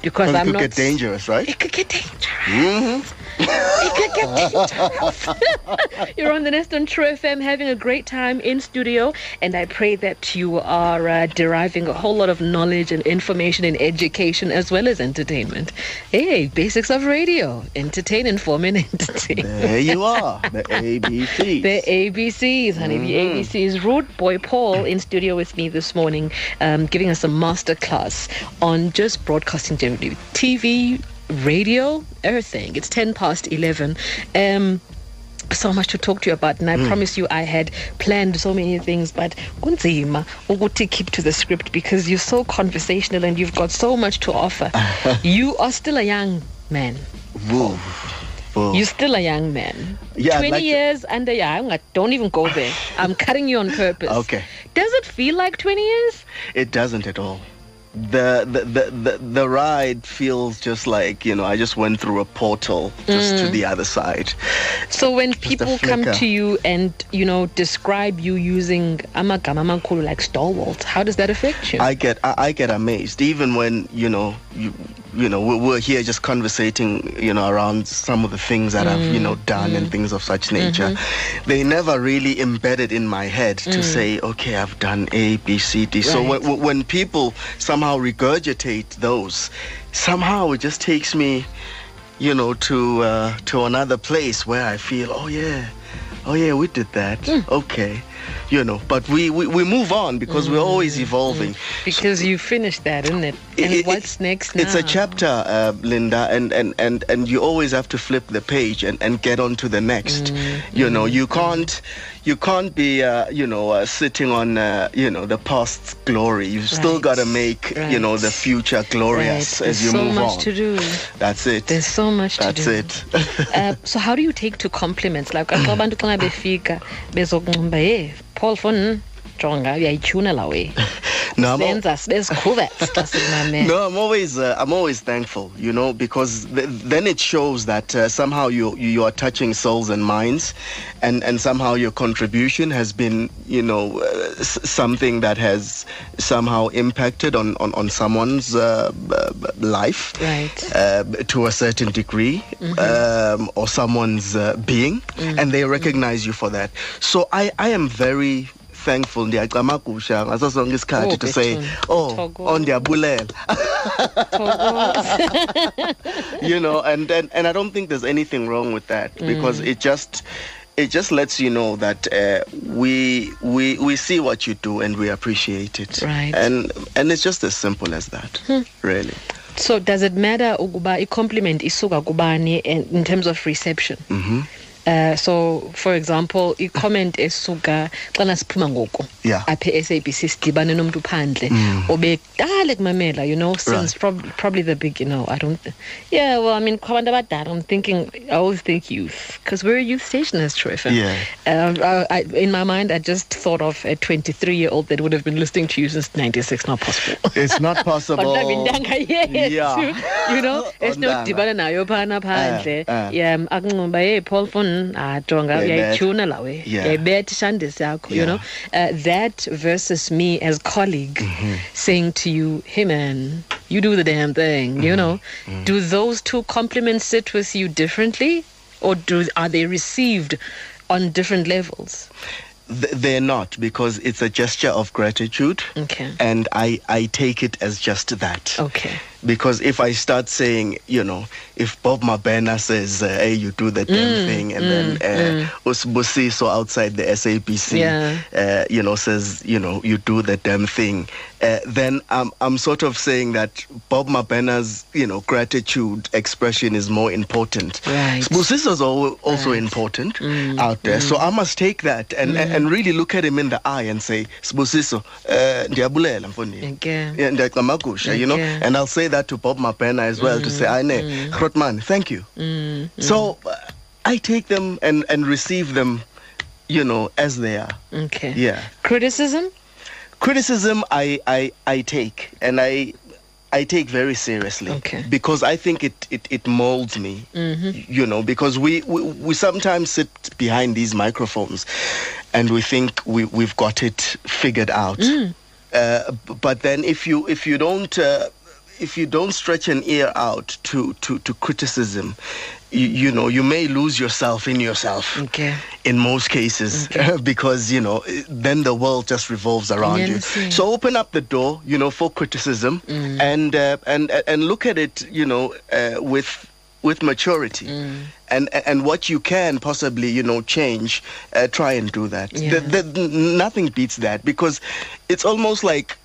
S2: Because
S3: it
S2: I'm
S3: could
S2: not
S3: get dangerous, right?
S2: It could get dangerous. Mm-hmm. It could get dangerous. You're on the Nest on True FM having a great time in studio, and I pray that you are uh, deriving a whole lot of knowledge and information and education as well as entertainment. Hey, basics of radio: entertain, inform, and entertain.
S3: There you are. The ABCs.
S2: The ABCs, honey. The ABCs. Rude Boy Paul in studio with me this morning, um, giving us a master class on just broadcasting generally, TV, radio, everything. It's ten past eleven. Um, so much to talk to you about and I promise you I had planned so many things but kunzima ukuthi keep to the script because you're so conversational and you've got so much to offer. you are still a young man.
S3: Woo. Woo.
S2: You're still a young man.
S3: Yeah,
S2: 20
S3: like to-
S2: years under young. I don't even go there. I'm cutting you on purpose.
S3: Okay.
S2: Does it feel like 20 years?
S3: It doesn't at all. The, the the the ride feels just like you know I just went through a portal just
S2: Mm.
S3: to the other side.
S2: So when people come to you and, you know, describe you using amagama amankulu like stalwart, how does that affect you?
S3: I get I, I get amazed even when you know you you know we're, we're here just conversating you know around some of the things that I've you know mm, done and mm. things of such nature. Mm-hmm. They never really embedded in my head to mm. say okay I've done A B C D. So
S2: Right.
S3: when, when people somehow regurgitate those, somehow it just takes me you know to uh, to another place where I feel oh yeah. Oh yeah we did that. Okay you know but we, we we move on because we're always evolving
S2: because you finished that, isn't it? And
S3: it-
S2: what's
S3: it-
S2: next now?
S3: It's a chapter, uh, Linda, and, and, and, and you always have to flip the page and, and get on to the next.
S2: Mm,
S3: You know, you can't you can't be uh, you know uh, sitting on uh, you know the past's glory. You've still got to make you know the future glorious
S2: Right.
S3: as you
S2: so
S3: move
S2: much
S3: on.
S2: to do.
S3: That's it.
S2: There's so much to do.
S3: That's it.
S2: uh, so how do you take to compliments like abantu xa befika bezokunxumba hey paul fon jonga uyayityhuna la we.
S3: No,
S2: senza sibe sikhuvets xa sikumamela
S3: No, I'm always uh, I'm always thankful, you know, because th- then it shows that uh, somehow you you are touching souls and minds, and and somehow your contribution has been, you know, uh, something that has somehow impacted on on on someone's uh, life,
S2: Right.
S3: uh, to a certain degree, um, or someone's uh, being, and they recognize you for that. So I I am very thankful ndiyacamakusha ngaso sonke isikhathi
S2: Oh,
S3: to say oh oh ndiyabulela. You know and, and and i don't think there's anything wrong with that
S2: Mm.
S3: because it just it just lets you know that uh, we we we see what you do and we appreciate it.
S2: Right.
S3: and and it's just as simple as that really.
S2: So does it matter ukuba i-compliment isuka kubani in in terms of reception?
S3: Mhm.
S2: Uh, so for example i-comment esuka xana siphuma ngoku
S3: Yeah.
S2: apha e-sabc sidibane nomntu phandle obekudala ekumamela you know since
S3: Right.
S2: prob- probably the big you know i don't yeah well i mean kwabantu abadala i'm thinking i always think youth because we're a youth station as True
S3: Yeah.
S2: um, I, I, in my mind i just thought of a 23 year old that would have been listening to you since 96 not possible
S3: it's not possible
S2: Kodwa bintanga yethu
S3: Yeah.
S2: you know
S3: Ontanga.
S2: esinodibana nayo phana phandle
S3: Eh, eh.
S2: yeah akunxumba hey paul fon jonga uyayityhuna lawe
S3: Yeah.
S2: uyayibetha ishandisi yakho you know? Uh, that versus me as colleague
S3: Mm-hmm.
S2: saying to you hey man you do the damn thing
S3: Mm-hmm.
S2: you know do those two compliments sit with you differently? Or do are they received on different levels?
S3: Th- they're not because it's a gesture of gratitude.
S2: Okay.
S3: And i i take it as just that.
S2: Okay
S3: because if I start saying, you know, if Bob Mabena says, uh, "Hey, you do the damn
S2: Mm,
S3: thing," and then uh, Usbusi, so outside the SABC,
S2: Yeah.
S3: uh, you know, says, you know, you do the damn thing, uh, then I'm I'm sort of saying that Bob Mabena's, you know, gratitude expression is more important.
S2: Right.
S3: Sbusiso's also
S2: Right. Mm,
S3: important out there, so I must take that and and really look at him in the eye and say, Sbusiso, uh, ndiyabulela mfondini." Yeah, you know, and I'll say that to Bob Mabena as well to say, Ine, Grotman, thank you. So uh, I take them and and receive them, you know, as they are.
S2: Okay.
S3: Yeah.
S2: Criticism?
S3: criticism I, I I take and I I take very seriously
S2: Okay.
S3: because I think it it, it molds me. You know, because we, we we sometimes sit behind these microphones and we think we we've got it figured out. Uh, but then if you if you don't uh, if you don't stretch an ear out to to, to criticism, you, you know you may lose yourself in yourself
S2: Okay.
S3: in most cases because you know then the world just revolves around you. So open up the door you know for criticism and uh, and and look at it you know uh, with with maturity. And and what you can possibly you know change uh, try and do that.
S2: Yeah.
S3: The- the- nothing beats that because it's almost like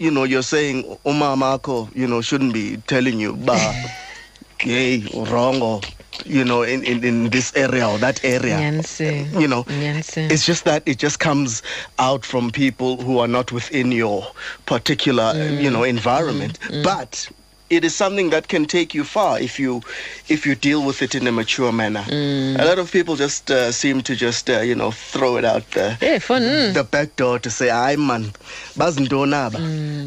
S3: you know you're saying umamako you know shouldn't be telling you bah gay or wrong or you know in, in in this area or that area
S2: Nyansi.
S3: you know
S2: Nyansi.
S3: it's just that it just comes out from people who are not within your particular uh, you know environment but it is something that can take you far if you if you deal with it in a mature manner a lot of people just uh, seem to just uh, you know throw it out the
S2: Yeah, fun. mm.
S3: the back door to say i man bazintona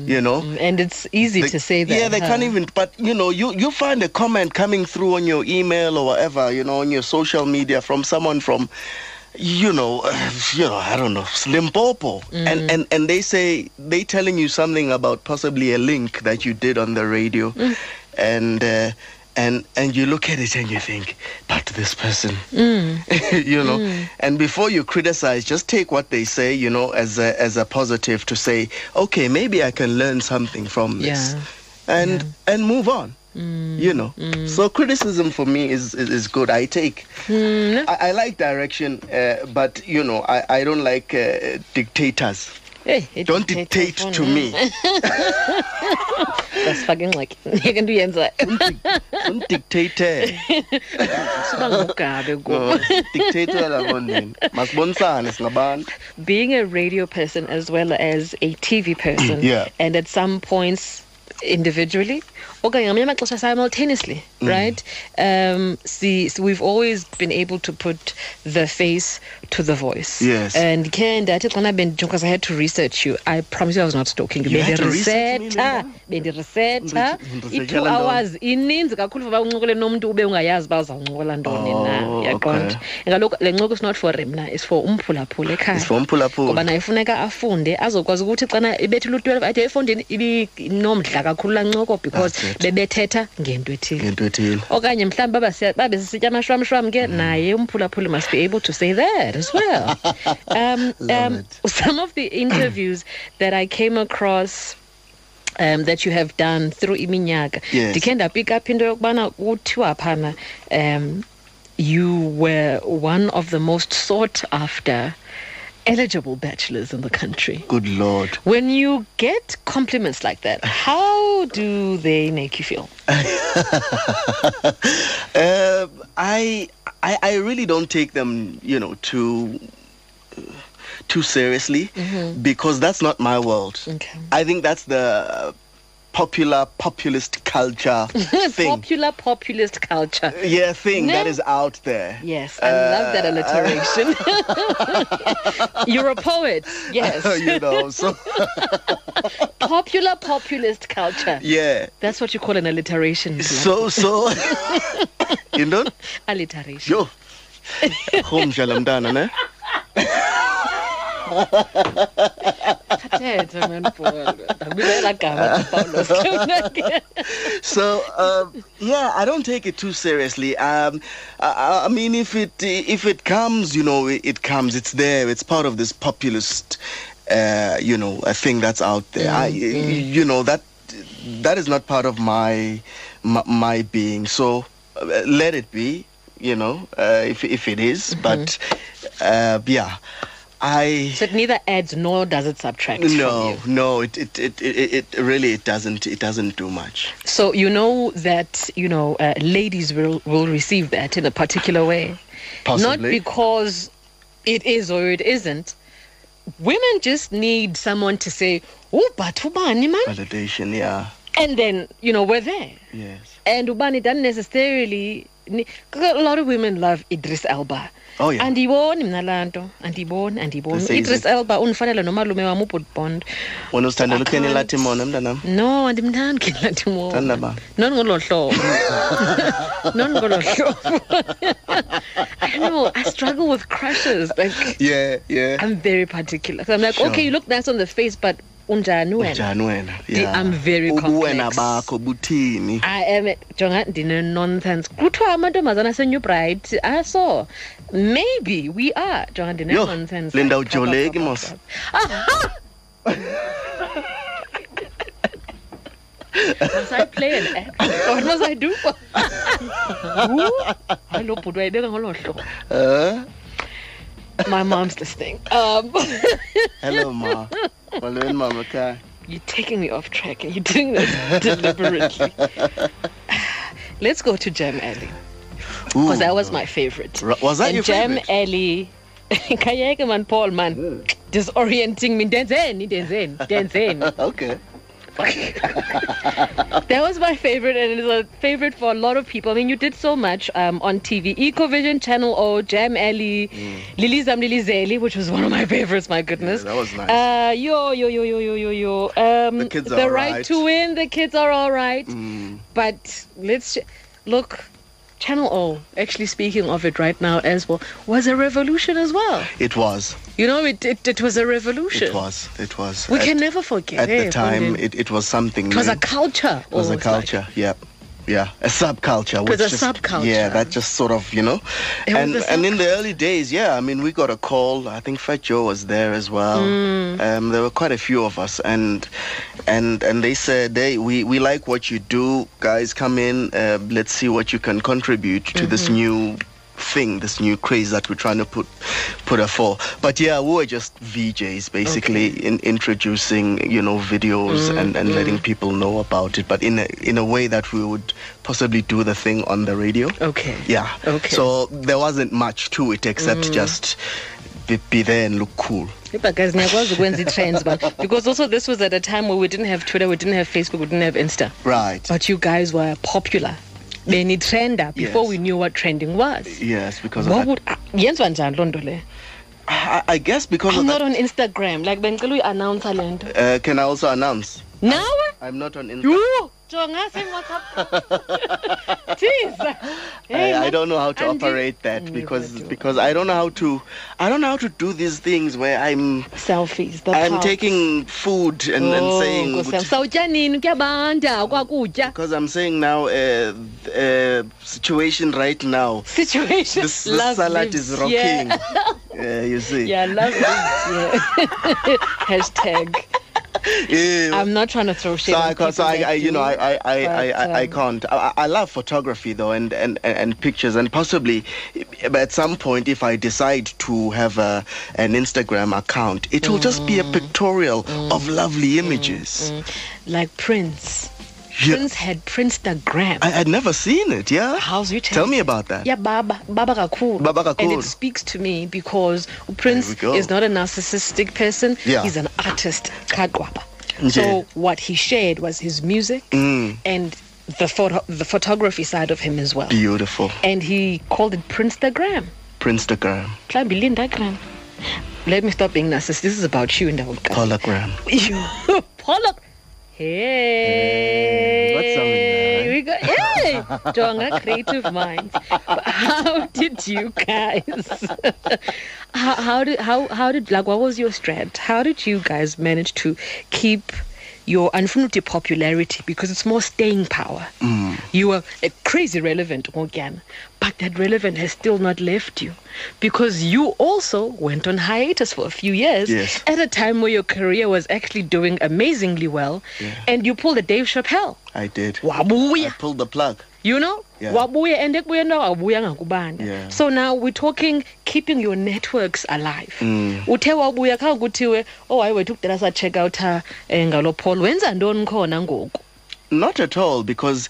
S3: you know
S2: And it's easy
S3: they-
S2: to say that.
S3: Yeah, they
S2: huh?
S3: can't even. But you know, you you find a comment coming through on your email or whatever, you know, on your social media from someone from, you know, uh, you know, I don't know, Limpopo,
S2: Mm.
S3: and and and they say they telling you something about possibly a link that you did on the radio,
S2: Mm.
S3: and. Uh, and and you look at it and you think, but this person,
S2: Mm.
S3: you know, and before you criticize, just take what they say, you know, as a as a positive to say, okay, maybe I can learn something from this,
S2: Yeah.
S3: and and move on. You know, so criticism for me is is, is good. I take, I, I like direction, uh, but you know, I, I don't like uh, dictators.
S2: Hey,
S3: Don't dictate
S2: fun,
S3: to
S2: huh?
S3: me.
S2: That's fucking like you can do yenza.
S3: Don't dictate.
S2: Siba ngugabe kubo.
S3: Dictator labondini. Masibonisane singabantu.
S2: being a radio person as well as a TV person,
S3: Yeah.
S2: and at some points individually, okanye ngamanye amaxesha simultaneously,
S3: Mm.
S2: right? Um, see, so we've always been able to put the face to the voice.
S3: Yes.
S2: And is when I've been because I had to research you. I promise you I was not stalking you.
S3: You had to research me,
S2: Bendiresearcha, bendiresearcha. I-two hours ininzi kakhulu for uba uncokole nomntu ube ungayazi uba uzawuncokola ntoni na.
S3: Oh,
S2: Uyaqonda?
S3: okay.
S2: Kaloku le ncoko is not for mna, it's for umphulaphula ekhaya
S3: for umphulaphula.
S2: ngoba naye funeka afunde azokwazi ukuthi xana ebethile u-12 athi efondini ibinomdla kakhulu laa ncoko because. Bebethetha ngento ethile. Okanye mhlawumbi babe sisitya amashwamshwam ke naye umphulaphuli must be able to say that as well. Um, um, some of the interviews that i came across um, that you have done through iminyaka ndikhe ndapick up into yokubana kuthiwa phana um, you were one of the most sought after eligible bachelors in the country
S3: Good Lord.
S2: when you get compliments like that how do they make you feel
S3: Uh, I, I I really don't take them, you know, too too seriously because that's not my world.
S2: Okay.
S3: I think that's the popular populist culture thing.
S2: popular populist culture
S3: yeah, thing that
S2: No.
S3: is out there.
S2: Yes, I love that uh, alliteration. You're a poet. Yes.
S3: you know, so
S2: Popular populist culture.
S3: yeah.
S2: That's what you call an alliteration.
S3: So so you know?
S2: alliteration.
S3: Yo. Home mntana ne?
S2: Thetha, man, Ndakubizela gama, Paulos.
S3: so um, yeah, I don't take it too seriously. Um, I, I mean, if it if it comes, you know, it, comes. It's there. It's part of this populist, uh, you know, a thing that's out there. I, you know that that is not part of my my, my being. So uh, let it be. You know, uh, if if it is, but uh, yeah, I.
S2: So it neither adds nor does it subtract from
S3: No,
S2: you.
S3: no, it it, it it it really it doesn't it doesn't do much.
S2: So you know that you know uh, ladies will will receive that in a particular way, not because it is or it isn't. Women just need someone to say, "Oh, but ubani man,"
S3: Validation, yeah.
S2: and then you know we're there.
S3: Yes.
S2: And ubani doesn't necessarily a lot of women love Idris Elba.
S3: Oh, yeah.
S2: andiyiboni mna laa nto. Andiyiboni andiyiboni idris elba undifanele nomalume wam ubhut bond.
S3: Wena uzithandela ukheni latimona mntanam
S2: no andimthandi kenlatimo
S3: Thanda bani?
S2: nondingolo hlobo. Nondingolo hlobo. I know i struggle with crushes like
S3: yeah yeah.
S2: I'm very particular. So i'm like
S3: Sure.
S2: okay you look nice on the face but unjani wena
S3: unjani wena Yeah.
S2: I'm very
S3: ubuwena
S2: wena
S3: bakho buthini
S2: I am jonga ndine-nonsense kuthiwa amantombazana asenew-bright aso maybe we are jonga ndine-nonsense
S3: Linda
S2: like,
S3: ujoleki, mos.
S2: must I play an act? What must I do? Ooh, Hello, bhuti wayibeka ngolo hlobo. My mom's listening. Um,
S3: hello ma molweni mama ekhaya
S2: you're taking me off track and you're doing this deliberately. Let's go to Jam Alley. because that was my favorite.
S3: Ra- was that
S2: and
S3: your
S2: Jam
S3: favorite?
S2: Alley. Kayeke man Paul man disorienting me denzeni denzeni denzeni
S3: okay
S2: that was my favorite and it's a favorite for a lot of people I mean you did so much um, on TV Ecovision Channel O Jam Alley Lily Zam Lily Zeli which was one of my favorites my goodness
S3: Mm. that was nice.
S2: uh, yo yo yo yo yo yo yo um,
S3: The kids are
S2: the right
S3: alright.
S2: to win the kids are all right
S3: Mm.
S2: but let's look Channel O actually speaking of it right now as well was a revolution as well.
S3: It was.
S2: You know it it, it was a revolution.
S3: It was. It was.
S2: We
S3: at,
S2: can never forget
S3: at
S2: eh,
S3: the time it, it was something
S2: it was a culture
S3: It was a
S2: almost like.
S3: culture yeah yeah a subculture which
S2: a
S3: just,
S2: subculture.
S3: yeah that just sort of you know
S2: It
S3: and and in the early days yeah i mean we got a call i think fat joe was there as well
S2: Mm.
S3: um there were quite a few of us and and and they said hey we we like what you do guys come in uh, let's see what you can contribute to this
S2: Mm-hmm.
S3: new thing this new craze that we're trying to put put her for. But yeah we were just vjs basically in introducing you know videos
S2: Mm,
S3: and and letting people know about it. But in a in a way that we would possibly do the thing on the radio.
S2: Okay.
S3: Yeah.
S2: Okay. Mm.
S3: so there wasn't much to it except just be, be there and look cool.
S2: But guys niyakwazi ukwenza i-trends man? Because also this was at a time where we didn't have twitter we didn't have facebook we didn't have insta.
S3: Right.
S2: But you guys were popular benitrenda before
S3: Yes.
S2: we knew what trending was
S3: yes because
S2: what
S3: of
S2: would ah, yenziwa njani loo nto le
S3: I, I guess because
S2: i'm not on instagram like ben, uyi-announcer le a
S3: uh, can i also announce
S2: Now?
S3: i'm not on
S2: Instagram. Jonga sewhatsapp jeez. Hey,
S3: I, I don't know how to operate that because because I don't know how to I don't know how to do these things where I'm
S2: selfies
S3: I'm taking food and, and
S2: Oh,
S3: saying
S2: Nkosi yami,
S3: ukuthi-
S2: sawutya nini kuyabanda kwakutya
S3: because I'm saying now uh, uh, situation right now.
S2: Situation.
S3: This, this salad
S2: lives,
S3: is rocking.
S2: yeah.
S3: yeah, you see.
S2: Yeah, love lives, yeah. Hashtag. I'm not trying to throw shade.
S3: so I, can't, so I, I you know, I, I, I, I,
S2: but,
S3: I, I
S2: um,
S3: can't. I, I love photography though, and, and, and, pictures, and possibly, but at some point, if I decide to have a, an Instagram account, it will just
S2: Mm.
S3: be a pictorial of lovely images.
S2: Like Prince.
S3: Yeah.
S2: Prince had Princegram.
S3: I had never seen it. Yeah.
S2: How's you
S3: Tell me about that.
S2: Yeah, Baba, Baba Kakoor.
S3: Baba
S2: And it speaks to me because Prince is not a narcissistic person.
S3: Yeah.
S2: He's an artist. Kagwaba. So what he shared was his music
S3: Mm.
S2: and the photo, the photography side of him as well.
S3: Beautiful.
S2: And he called it. Princegram, Mhlawumbi Lindagram. Let me stop being narcissistic. This is about you, and Ndawo
S3: hologram.
S2: you Pollock. Hey,
S3: what's up with that?
S2: we got hey, Jonga creative minds. But how did you guys? how, how did how how did like what was your strat? How did you guys manage to keep your unfinity popularity because it's more staying power?
S3: Mm.
S2: You were a crazy relevant Morgan, but that relevant has still not left you because you also went on hiatus for a few years
S3: Yes.
S2: at a time where your career was actually doing amazingly well, and you pulled a Dave Chappelle.
S3: I did. I
S2: Wabuya,
S3: pulled the plug.
S2: you know?
S3: Yeah.
S2: Wabuya and ekubuyeni kwawo.
S3: Yeah.
S2: So now we're talking keeping your networks alive.
S3: Mm.
S2: Uthe wabuya khange kuthiwe oh hayi wethu kudala sa check out eh, ngalo Paul wenza ntoni khona ngoku?
S3: Not at all, because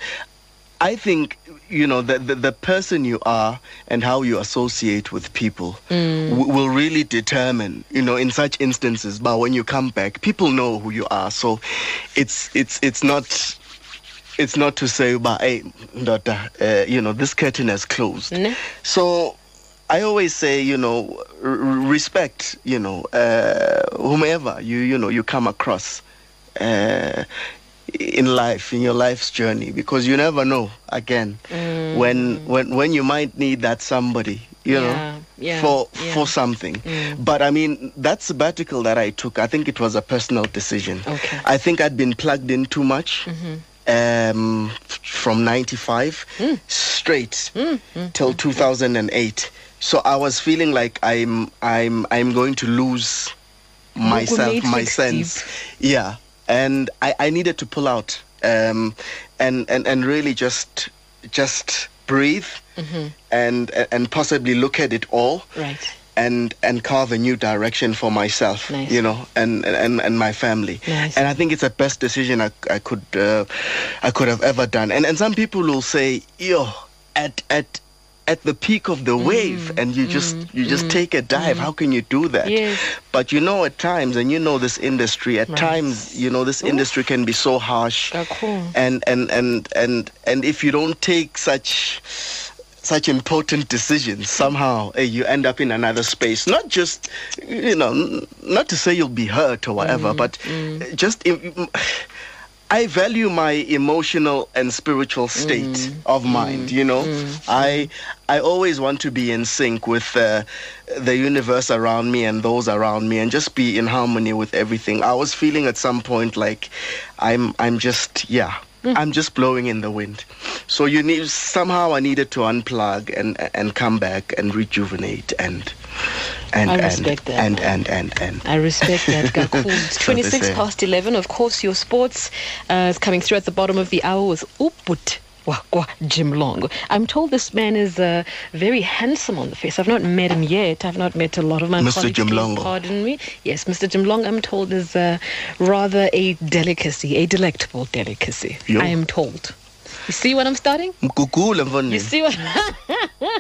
S3: I think you know the, the the person you are and how you associate with people w- will really determine you know in such instances. But when you come back, people know who you are, so it's it's it's not it's not to say, but hey, daughter, uh, you know, this curtain has closed.
S2: Ne?
S3: So I always say, you know, r- respect, you know, uh, whomever you, you know, you come across uh, in life, in your life's journey, because you never know. Again,
S2: Mm.
S3: when when when you might need that somebody, you
S2: Yeah,
S3: know,
S2: yeah,
S3: for
S2: yeah. Mm.
S3: for something. But I mean, that sabbatical that I took, I think it was a personal decision.
S2: Okay.
S3: I think I'd been plugged in too much. Um, from 95
S2: Mm.
S3: straight till 2008 so i was feeling like i'm i'm i'm going to lose myself my sense yeah and i i needed to pull out um and and and really just just breathe and and possibly look at it all
S2: Right.
S3: and and carve a new direction for myself
S2: Nice.
S3: you know and and and my family
S2: Nice.
S3: and i think it's the best decision i, I could uh, i could have ever done and and some people will say yo at at at the peak of the wave mm-hmm. and you just mm-hmm. you just mm-hmm. take a dive. How can you do that?
S2: Yes.
S3: but you know at times and you know this industry at
S2: Right.
S3: times you know this industry can be so harsh. And and and and and if you don't take such such important decisions somehow eh, you end up in another space. Not just you know not to say you'll be hurt or whatever but just I value my emotional and spiritual mm. state of mm. mind. You know, mm. I I always want to be in sync with uh, the universe around me and those around me, and just be in harmony with everything. I was feeling at some point like I'm I'm just yeah. I'm just blowing in the wind. So you need somehow I needed to unplug and and come back and rejuvenate and and
S2: I
S3: and,
S2: respect that.
S3: and and and and
S2: I respect that. It's 26 past 11. Of course, your sports uh, is coming through at the bottom of the hour with Uput. Wakwa Jim Long. I'm told this man is uh, very handsome on the face. I've not met him yet. I've not met a lot of my
S3: Mr.
S2: colleagues.
S3: Jim Longo.
S2: Pardon me. Yes, Mr. Jim Long, I'm told, is uh, rather a delicacy, a delectable delicacy.
S3: Yo.
S2: I am told. You see what I'm starting?
S3: Mfondini.
S2: You see what?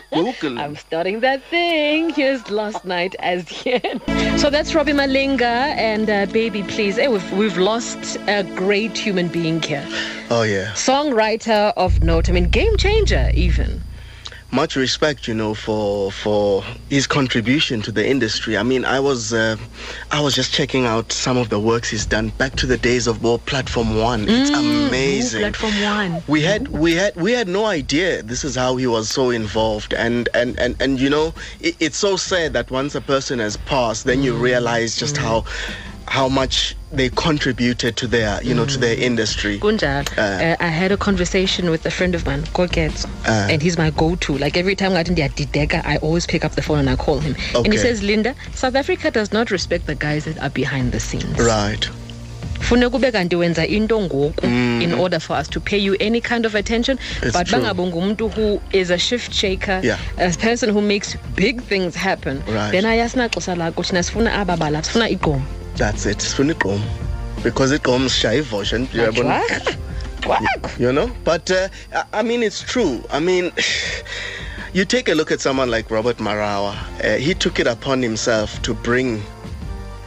S3: Google.
S2: I'm starting that thing. Here's last night as yet. So that's Robbie Malinga and uh, Baby Please. Hey, we've, we've lost a great human being here.
S3: Oh yeah.
S2: Songwriter of note. I mean, game changer even.
S3: Much respect, you know, for for his contribution to the industry. I mean, I was uh, I was just checking out some of the works he's done back to the days of well, Platform One. It's amazing.
S2: Ooh, Platform One.
S3: We had we had we had no idea this is how he was so involved, and and and and you know, it, it's so sad that once a person has passed, then you realize just how how much they contributed to their you know to their industry.
S2: Kunjal,
S3: Uh.
S2: uh, I had a conversation with a friend of mine, Koketso,
S3: Uh.
S2: and he's my go-to. Like every time I Dideka, I always pick up the phone and I call him. And he says, Linda, South Africa does not respect the guys that are behind the scenes.
S3: Right.
S2: fune kube kanti wenza into ngoku in order for us to pay you any kind of attention
S3: Mm. It's
S2: but
S3: true.
S2: bangabe who is a shift shaker
S3: Yeah.
S2: a person who makes big things happen
S3: Right.
S2: then ayasinaxesha lakho thina sifuna aba bala sifuna igqomo
S3: That's it. Sifuna igqom. Because igqom sishaya ivosha. uyabona? You know but uh, I- mean it's true i mean you take a look at someone like robert marawa uh, he took it upon himself to bring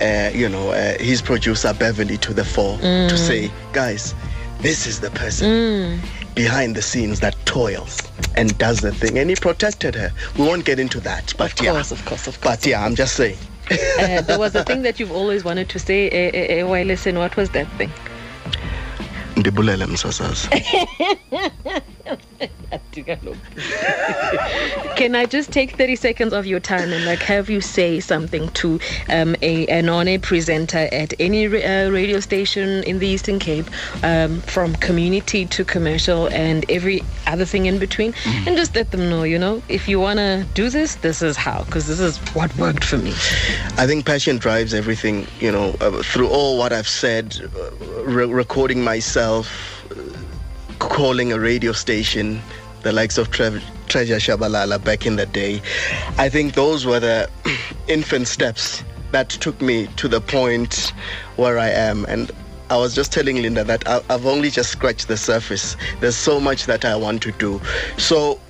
S3: uh, you know uh, his producer beverly to the fore to say guys this is the person behind the scenes that toils and does the thing and he protected her we won't get into that but
S2: Of
S3: yeah
S2: course, of course, of course.
S3: but yeah i'm just saying
S2: Uh, there was a thing that you've always wanted to say eh, eh, eh, why listen? What was that thing?
S3: Ndibulele msasazi
S2: Can I just take 30 seconds of your time and like have you say something to um, a an on-air presenter at any uh, radio station in the Eastern Cape, um, from community to commercial and every other thing in between, and just let them know, you know, if you want to do this, this is how, because this is what worked for me.
S3: I think passion drives everything, you know, uh, through all what I've said, uh, re- recording myself, uh, calling a radio station, the likes of Trev- Treasure Tshabalala back in the day. I think those were the infant steps that took me to the point where I am. And I was just telling Linda that I've only just scratched the surface. There's so much that I want to do. So,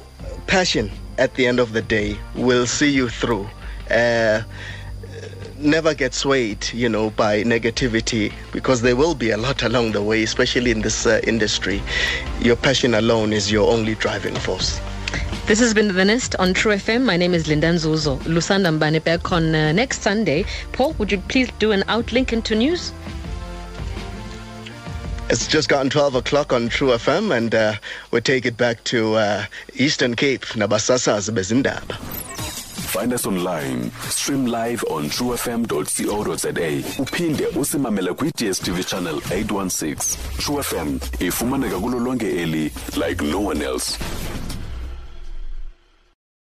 S3: passion at the end of the day will see you through. Uh, never get swayed, you know, by negativity because there will be a lot along the way, especially in this uh, industry. Your passion alone is your only driving force.
S2: This has been The Nest on True FM. My name is Linda Nzuzo. Lusanda Mbane back on uh, next Sunday. Paul, would you please do an outlink into news?
S3: It's just gotten 12 o'clock on True FM, and uh, we'll take it back to uh, Eastern Cape, Nabasasa Bezindaba.
S1: Find us online, stream live on truefm.co.za. Uphinde usimamele kwi-DSTV channel 816. True FM ifumaneka kulo eli like no one else.